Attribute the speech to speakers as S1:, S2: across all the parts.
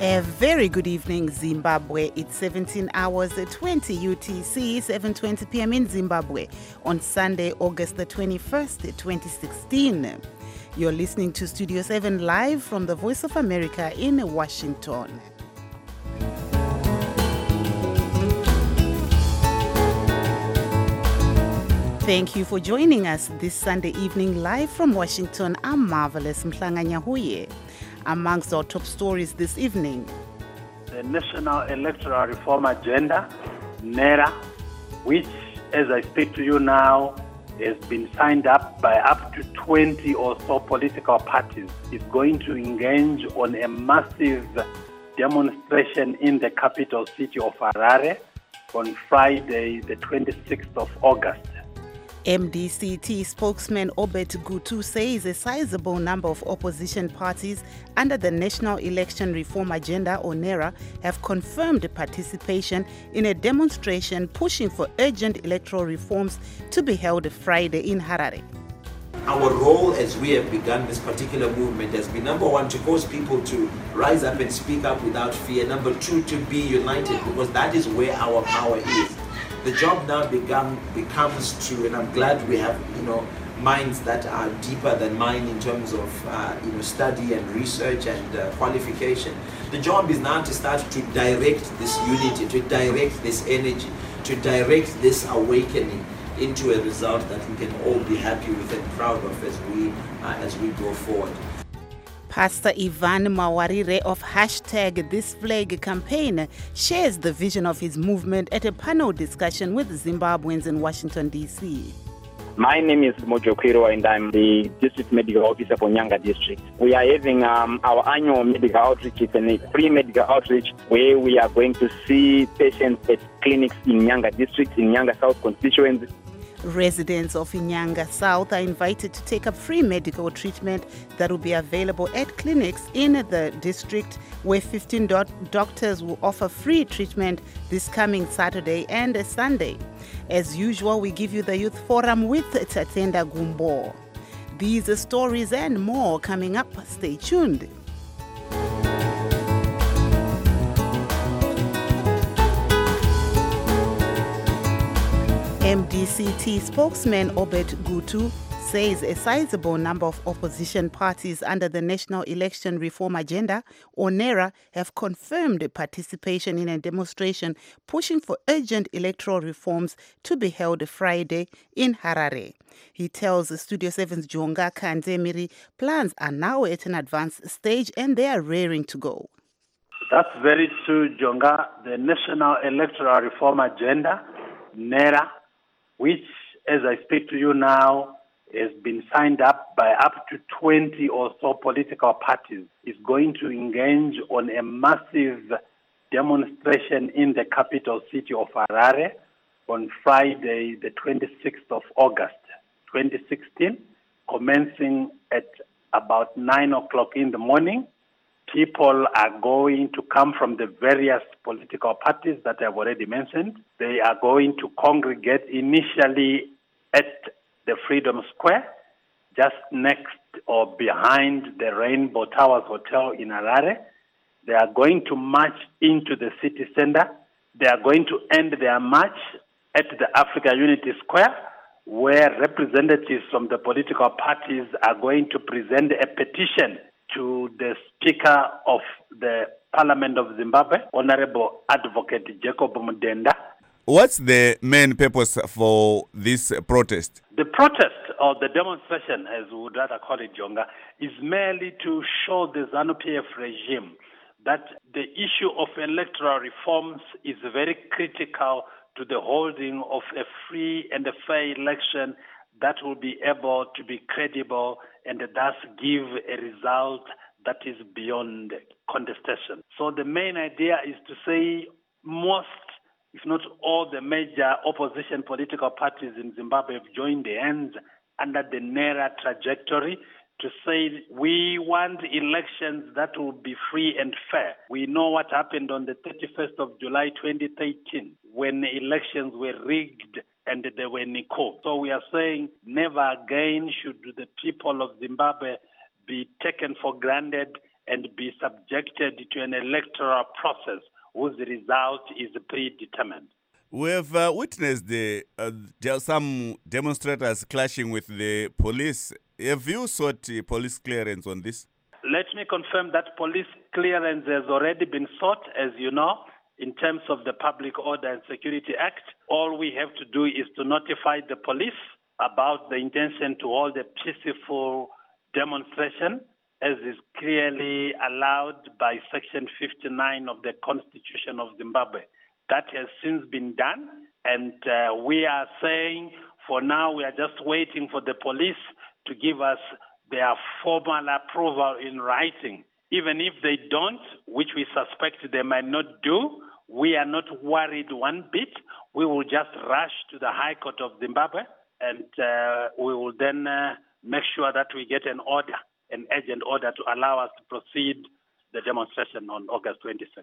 S1: A very good evening, Zimbabwe. It's 17 hours 20 UTC, 7:20 p.m. in Zimbabwe on Sunday, August the 21st, 2016. You're listening to Studio 7 live from the Voice of America in Washington. Thank you for joining us this Sunday evening live from Washington. I'm Marvelous Mhlanga Nyahuye. Amongst our top stories this evening,
S2: the National Electoral Reform Agenda, NERA, which, as I speak to you now, has been signed up by up to 20 or so political parties, is going to engage on a massive demonstration in the capital city of Harare on Friday, the 26th of August.
S1: MDCT spokesman Obert Gutu says a sizable number of opposition parties under the National Election Reform Agenda or NERA have confirmed participation in a demonstration pushing for urgent electoral reforms to be held Friday in Harare.
S3: Our role as we have begun this particular movement has been number one, to cause people to rise up and speak up without fear. Number two, to be united because that is where our power is the job now become, becomes to, and I'm glad we have, you know, minds that are deeper than mine in terms of, uh, you know, study and research and uh, qualification. The job is now to start to direct this unity, to direct this energy, to direct this awakening into a result that we can all be happy with and proud of as we, uh, as we go forward.
S1: Pastor Evan Mawarire of hashtag This Flag campaign shares the vision of his movement at a panel discussion with Zimbabweans in Washington, D.C.
S4: My name is Mojo Kwiro and I'm the District Medical Officer for Nyanga District. We are having um, our annual medical outreach. It's a free medical outreach where we are going to see patients at clinics in Nyanga District, in Nyanga South constituency.
S1: Residents of Inyanga South are invited to take up free medical treatment that will be available at clinics in the district, where 15 do- doctors will offer free treatment this coming Saturday and Sunday. As usual, we give you the Youth Forum with Tatenda Gumbo. These stories and more coming up. Stay tuned. MDCT spokesman Obert Gutu says a sizable number of opposition parties under the National Election Reform Agenda, or NERA, have confirmed participation in a demonstration pushing for urgent electoral reforms to be held Friday in Harare. He tells Studio 7's Jonga Kandemiiri plans are now at an advanced stage and they are raring to go.
S2: That's very true, Jonga. The National Electoral Reform Agenda, NERA, which, as I speak to you now, has been signed up by up to 20 or so political parties, is going to engage on a massive demonstration in the capital city of Harare on Friday, the 26th of August, 2016, commencing at about 9 o'clock in the morning people are going to come from the various political parties that I've already mentioned. They are going to congregate initially at the Freedom Square, just next or behind the Rainbow Towers Hotel in Harare. They are going to march into the city center. They are going to end their march at the Africa Unity Square, where representatives from the political parties are going to present a petition to the Speaker of the Parliament of Zimbabwe, Honorable Advocate Jacob Mudenda.
S5: What's the main purpose for this protest?
S2: The protest or the demonstration, as we would rather call it, Jonga, is merely to show the ZANU PF regime that the issue of electoral reforms is very critical to the holding of a free and a fair election that will be able to be credible and thus give a result that is beyond contestation. So the main idea is to say most, if not all, the major opposition political parties in Zimbabwe have joined hands under the NERA trajectory to say we want elections that will be free and fair. We know what happened on the 31st of July 2013 when elections were rigged and they were Nico. So we are saying never again should the people of Zimbabwe be taken for granted and be subjected to an electoral process whose result is predetermined.
S5: We have uh, witnessed the, uh, some demonstrators clashing with the police. Have you sought uh, police clearance on this?
S2: Let me confirm that police clearance has already been sought, as you know, in terms of the Public Order and Security Act. All we have to do is to notify the police about the intention to hold a peaceful demonstration as is clearly allowed by Section 59 of the Constitution of Zimbabwe. That has since been done, and uh, we are saying for now we are just waiting for the police to give us their formal approval in writing. Even if they don't, which we suspect they might not do, we are not worried one bit. We will just rush to the High Court of Zimbabwe and uh, we will then uh, make sure that we get an order an urgent order to allow us to proceed the demonstration on August 26th.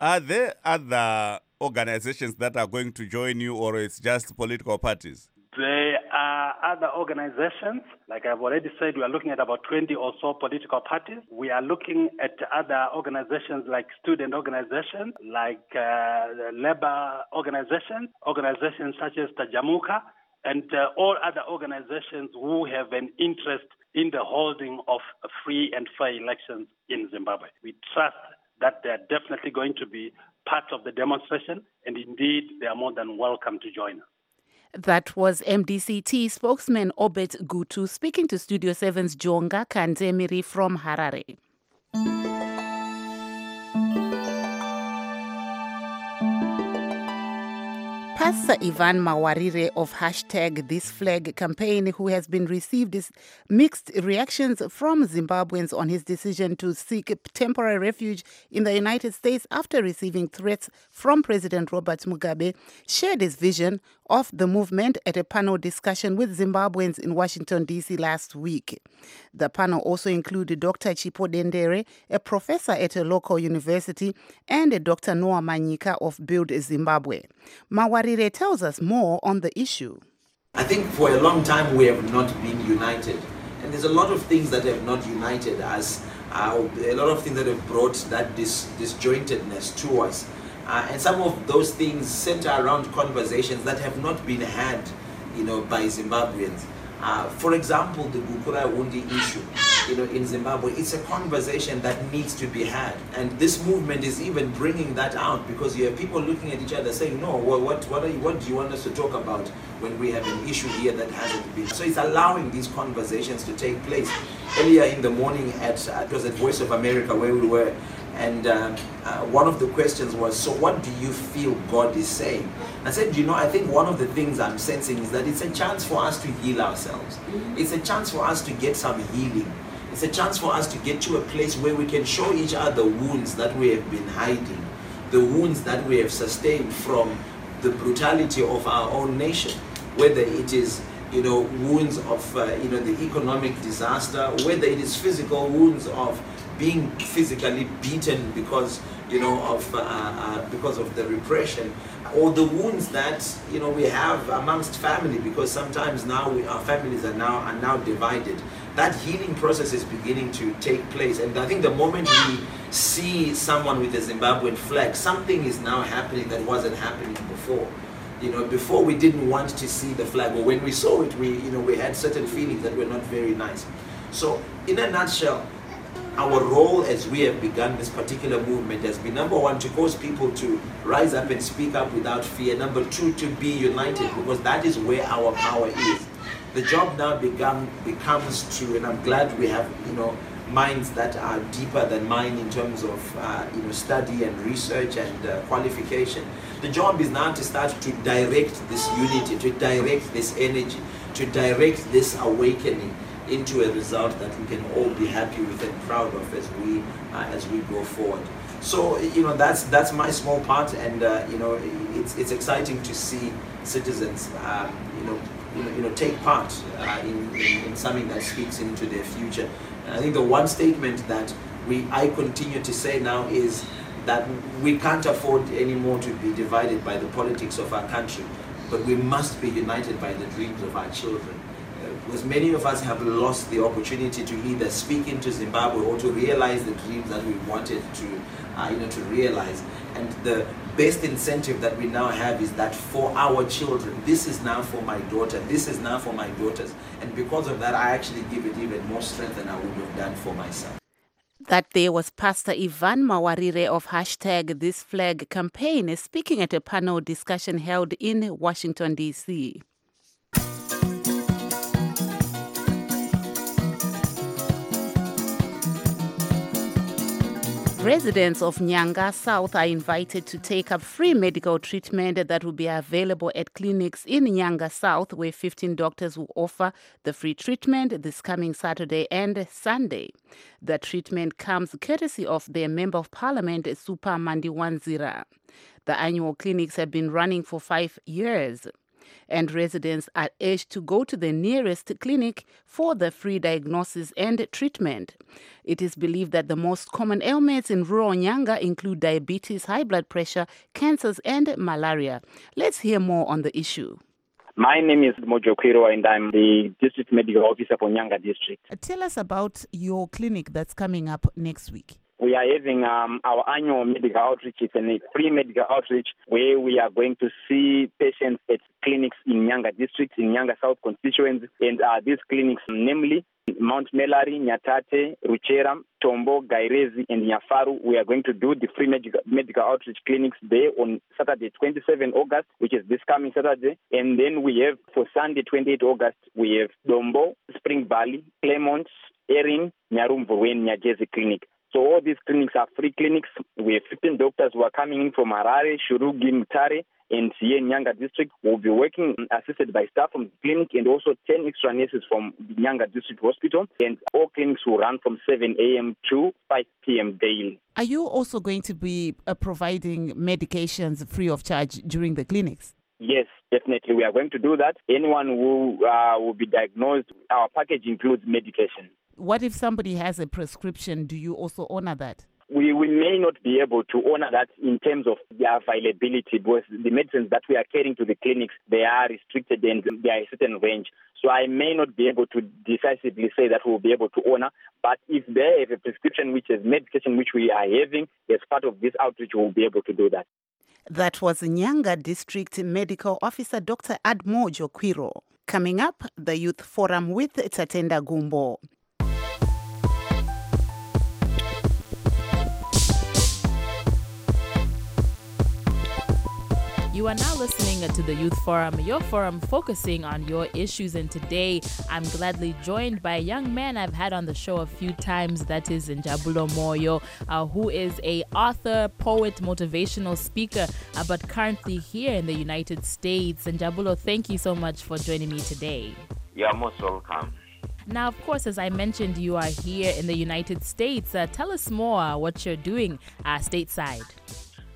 S5: Are there other organizations that are going to join you, or it's just political parties?
S2: There are other organizations. Like I've already said, we are looking at about 20 or so political parties. We are looking at other organizations like student organizations, like uh, labor organizations, organizations such as Tajamuka, and uh, all other organizations who have an interest in the holding of free and fair elections in Zimbabwe. We trust that they are definitely going to be part of the demonstration, and indeed, they are more than welcome to join us.
S1: That was MDCT spokesman Obert Gutu speaking to Studio 7's Jonga Kandemiiri from Harare. Pastor Evan Mawarire of hashtag This Flag campaign, who has been received mixed reactions from Zimbabweans on his decision to seek temporary refuge in the United States after receiving threats from President Robert Mugabe, shared his vision of the movement at a panel discussion with Zimbabweans in Washington, D.C. last week. The panel also included Dr. Chipo Dendere, a professor at a local university, and Dr. Noah Manyika of Build Zimbabwe. Mawarire tells us more on the issue.
S3: I think for a long time we have not been united. And there's a lot of things that have not united us, uh, a lot of things that have brought that dis- disjointedness to us. Uh, and some of those things center around conversations that have not been had, you know, by Zimbabweans. Uh, for example, the Gukurahundi issue, you know, in Zimbabwe, it's a conversation that needs to be had. And this movement is even bringing that out because you have people looking at each other saying, no, what, what, what, you, what do you want us to talk about when we have an issue here that hasn't been? So it's allowing these conversations to take place. Earlier in the morning at, uh, it was at Voice of America where we were, and uh, uh, one of the questions was, so what do you feel God is saying? I said, you know, I think one of the things I'm sensing is that it's a chance for us to heal ourselves. Mm-hmm. It's a chance for us to get some healing. It's a chance for us to get to a place where we can show each other the wounds that we have been hiding, the wounds that we have sustained from the brutality of our own nation, whether it is you know wounds of uh, you know the economic disaster, whether it is physical wounds of being physically beaten because you know of uh, uh, because of the repression or the wounds that you know we have amongst family because sometimes now we, our families are now are now divided that healing process is beginning to take place. And i think the moment we see someone with a zimbabwean flag something is now happening that wasn't happening before. You know before we didn't want to see the flag or when we saw it we you know we had certain feelings that were not very nice. So in a nutshell our role as we have begun this particular movement has been number one to cause people to rise up and speak up without fear. Number two to be united because that is where our power is the job now become, becomes to and i'm glad we have you know minds that are deeper than mine in terms of uh, you know study and research and uh, qualification the job is now to start to direct this unity to direct this energy to direct this awakening into a result that we can all be happy with and proud of as we uh, as we go forward. So you know that's that's my small part, and uh, you know it's it's exciting to see citizens um, you know you know, you know take part uh, in, in, in something that speaks into their future. And I think the one statement that we I continue to say now is that we can't afford anymore to be divided by the politics of our country, but we must be united by the dreams of our children because many of us have lost the opportunity to either speak into Zimbabwe or to realize the dreams that we wanted to, uh, you know, to realize. And the best incentive that we now have is that for our children, this is now for my daughter, this is now for my daughters. And because of that, I actually give it even more strength than I would have done for myself.
S1: That there was Pastor Evan Mawarire of hashtag This Flag campaign speaking at a panel discussion held in Washington, D.C. Residents of Nyanga South are invited to take up free medical treatment that will be available at clinics in Nyanga South, where 15 doctors will offer the free treatment this coming Saturday and Sunday. The treatment comes courtesy of their Member of Parliament, Super Mandiwanzira. The annual clinics have been running for five years and residents are urged to go to the nearest clinic for the free diagnosis and treatment. It is believed that the most common ailments in rural Nyanga include diabetes, high blood pressure, cancers, and malaria. Let's hear more on the issue.
S4: My name is Mojo Kwiro and I'm the district medical officer for Nyanga district.
S1: Tell us about your clinic that's coming up next week
S4: we are having um, our annual medical outreach. It's a free medical outreach where we are going to see patients at clinics in Nyanga district, in Nyanga South constituency. And uh, these clinics, namely Mount Melleray, Nyatate, Ruchera, Tombo, Gairezi, and Nyafaru. We are going to do the free medical, medical outreach clinics there on Saturday, 27 August, which is this coming Saturday. And then we have for Sunday, 28 August, we have Dombo, Spring Valley, Claremont, Erin, Nyarumvu, and Nyajezi Clinic. So all these clinics are free clinics. We have 15 doctors who are coming in from Harare, Shurugwi, Mutare, and Siye Nyanga district. We'll be working assisted by staff from the clinic and also 10 extra nurses from the Nyanga district hospital. And all clinics will run from 7 a.m. to 5 p.m. daily.
S1: Are you also going to be uh, providing medications free of charge during the clinics?
S4: Yes, definitely. We are going to do that. Anyone who uh, will be diagnosed, our package includes medication.
S1: What if somebody has a prescription? Do you also honor that?
S4: We, we may not be able to honor that in terms of the availability because the medicines that we are carrying to the clinics, they are restricted and they are a certain range. So I may not be able to decisively say that we'll be able to honor, but if they have a prescription which is medication which we are having as part of this outreach, we'll be able to do that.
S1: That was Nyanga District Medical Officer Dr. Admojo Kwiro. Coming up, the Youth Forum with Tatenda Gumbo.
S6: You are now listening to the Youth Forum, your forum focusing on your issues. And today I'm gladly joined by a young man I've had on the show a few times. That is Njabulo Moyo, uh, who is a author, poet, motivational speaker, uh, but currently here in the United States. Njabulo, thank you so much for joining me today.
S7: You're most welcome.
S6: Now, of course, as I mentioned, you are here in the United States. Uh, tell us more what you're doing uh, stateside.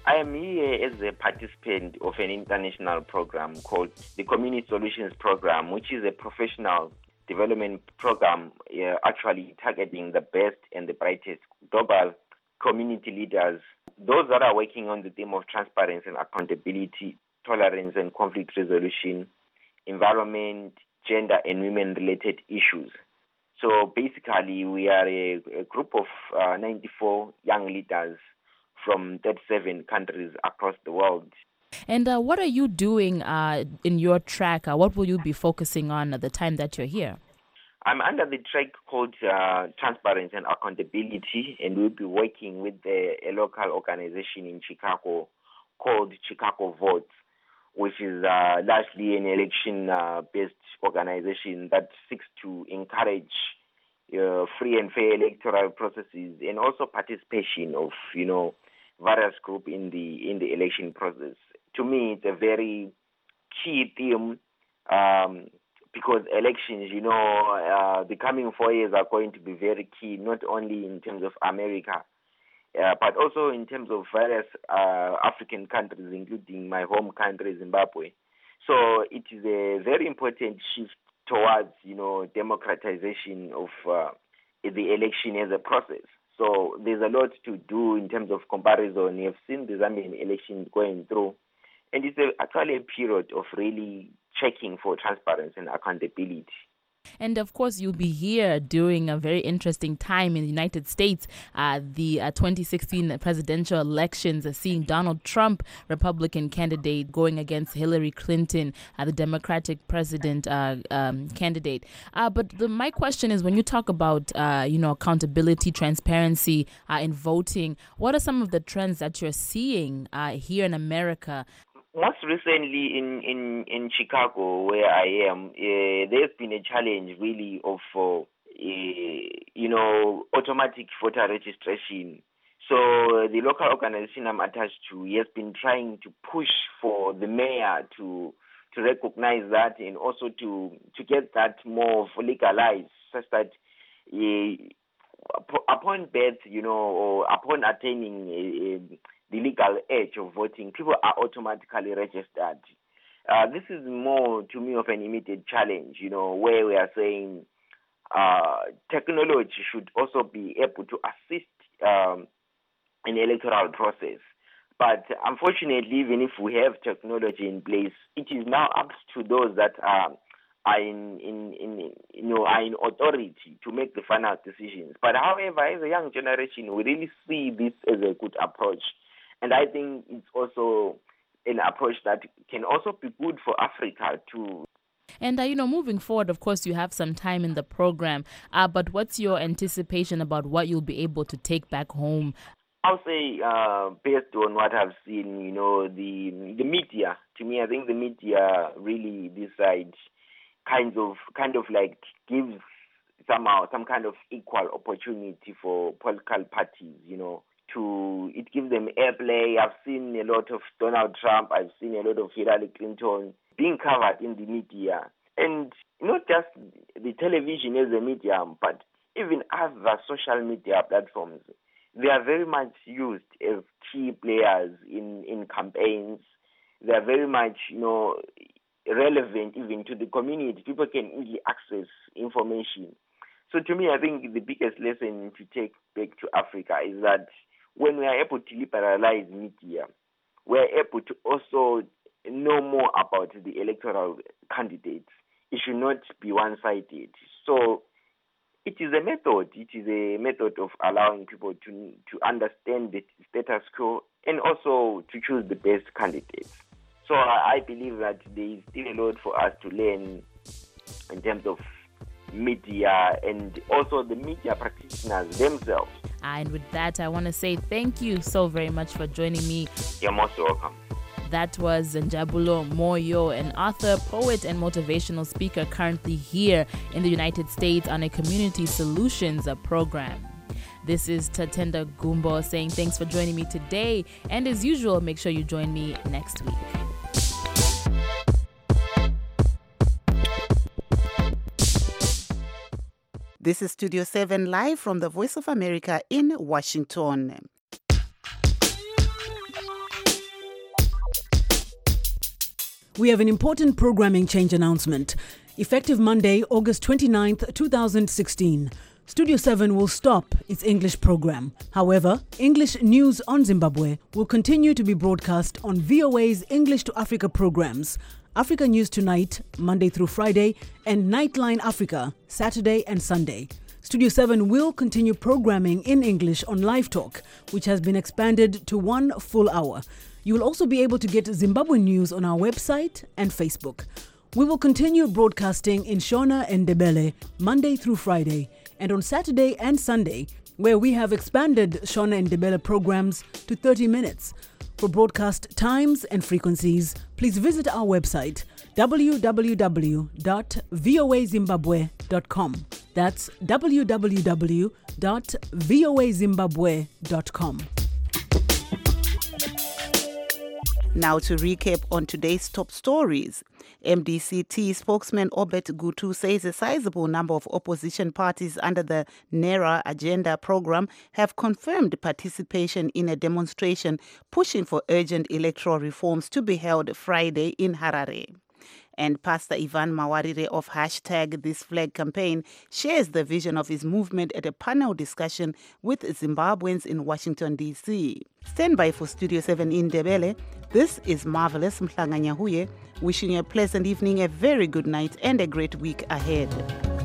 S7: I am here as a participant of an international program called the Community Solutions Program, which is a professional development program uh, actually targeting the best and the brightest global community leaders, those that are working on the theme of transparency and accountability, tolerance and conflict resolution, environment, gender and women related issues. So basically, we are a, a group of uh, 94 young leaders from 37 countries across the world.
S6: And uh, what are you doing uh, in your track? Uh, what will you be focusing on at the time that you're here?
S7: I'm under the track called uh, Transparency and Accountability, and we'll be working with the, a local organization in Chicago called Chicago Votes, which is uh, largely an election uh, based organization that seeks to encourage free and fair electoral processes and also participation of, you know, various group in the in the election process. To me, it's a very key theme um, because elections, you know, uh, the coming four years are going to be very key, not only in terms of America, uh, but also in terms of various uh, African countries, including my home country, Zimbabwe. So it is a very important shift towards, you know, democratization of uh, the election as a process. So there's a lot to do in terms of comparison. You've seen the Zambian election going through, and it's a, actually a period of really checking for transparency and accountability.
S6: And of course, you'll be here during a very interesting time in the United States, uh, the uh, 2016 presidential elections, uh, seeing Donald Trump, Republican candidate, going against Hillary Clinton, uh, the Democratic president uh, um, candidate. But the, my question is, when you talk about you know accountability, transparency in voting, what are some of the trends that you're seeing here in America
S7: most recently in, in, in Chicago, where I am, uh, there's been a challenge really of, uh, you know, automatic voter registration. So uh, the local organization I'm attached to has been trying to push for the mayor to to recognize that and also to to get that more legalized, such that uh, upon birth, you know, or upon attaining the legal age of voting, people are automatically registered. Uh, this is more to me of an immediate challenge, you know, where we are saying uh, technology should also be able to assist um, in the electoral process. But unfortunately, even if we have technology in place, it is now up to those that are, are in, in, in, you know, are in authority to make the final decisions. But however, as a young generation, we really see this as a good approach and I think it's also an approach that can also be good for Africa too.
S6: And uh, you know, moving forward, of course, you have some time in the program. Uh, but what's your anticipation about what you'll be able to take back home?
S7: I'll say, uh, based on what I've seen, you know, the the media. To me, I think the media really decides kind of kind of like gives somehow some kind of equal opportunity for political parties. You know, to it gives them airplay. I've seen a lot of Donald Trump. I've seen a lot of Hillary Clinton being covered in the media, and not just the television as a medium, but even other social media platforms. They are very much used as key players in in campaigns. They are very much, you know, relevant even to the community. People can easily access information. So to me, I think the biggest lesson to take back to Africa is that when we are able to liberalize media, we are able to also know more about the electoral candidates. It should not be one sided. So it is a method. It is a method of allowing people to to understand the status quo and also to choose the best candidates. So I, I believe that there is still a lot for us to learn in terms of media and also the media practitioners themselves.
S6: And with that, I want to say thank you so very much for joining me.
S7: You're most welcome.
S6: That was Njabulo Moyo, an author, poet, and motivational speaker currently here in the United States on a community solutions program. This is Tatenda Gumbo saying thanks for joining me today. And as usual, make sure you join me next week.
S1: This is Studio 7 live from the Voice of America in Washington.
S8: We have an important programming change announcement. Effective Monday, August 29th, 2016. Studio 7 will stop its English program. However, English News on Zimbabwe will continue to be broadcast on VOA's English to Africa programs Africa News Tonight, Monday through Friday, and Nightline Africa, Saturday and Sunday. Studio 7 will continue programming in English on Live Talk, which has been expanded to one full hour. You will also be able to get Zimbabwe news on our website and Facebook. We will continue broadcasting in Shona and Ndebele Monday through Friday, and on Saturday and Sunday, where we have expanded Shona and Ndebele programs to 30 minutes. For broadcast times and frequencies, please visit our website www.voazimbabwe.com. That's www.voazimbabwe.com.
S1: Now to recap on today's top stories. MDCT spokesman Obert Gutu says a sizable number of opposition parties under the NERA agenda program have confirmed participation in a demonstration pushing for urgent electoral reforms to be held Friday in Harare. And Pastor Evan Mawarire of hashtag This Flag campaign shares the vision of his movement at a panel discussion with Zimbabweans in Washington, D.C. Stand by for Studio 7 in Ndebele. This is Marvelous Mhlanga Nyahuye, wishing you a pleasant evening, a very good night, and a great week ahead.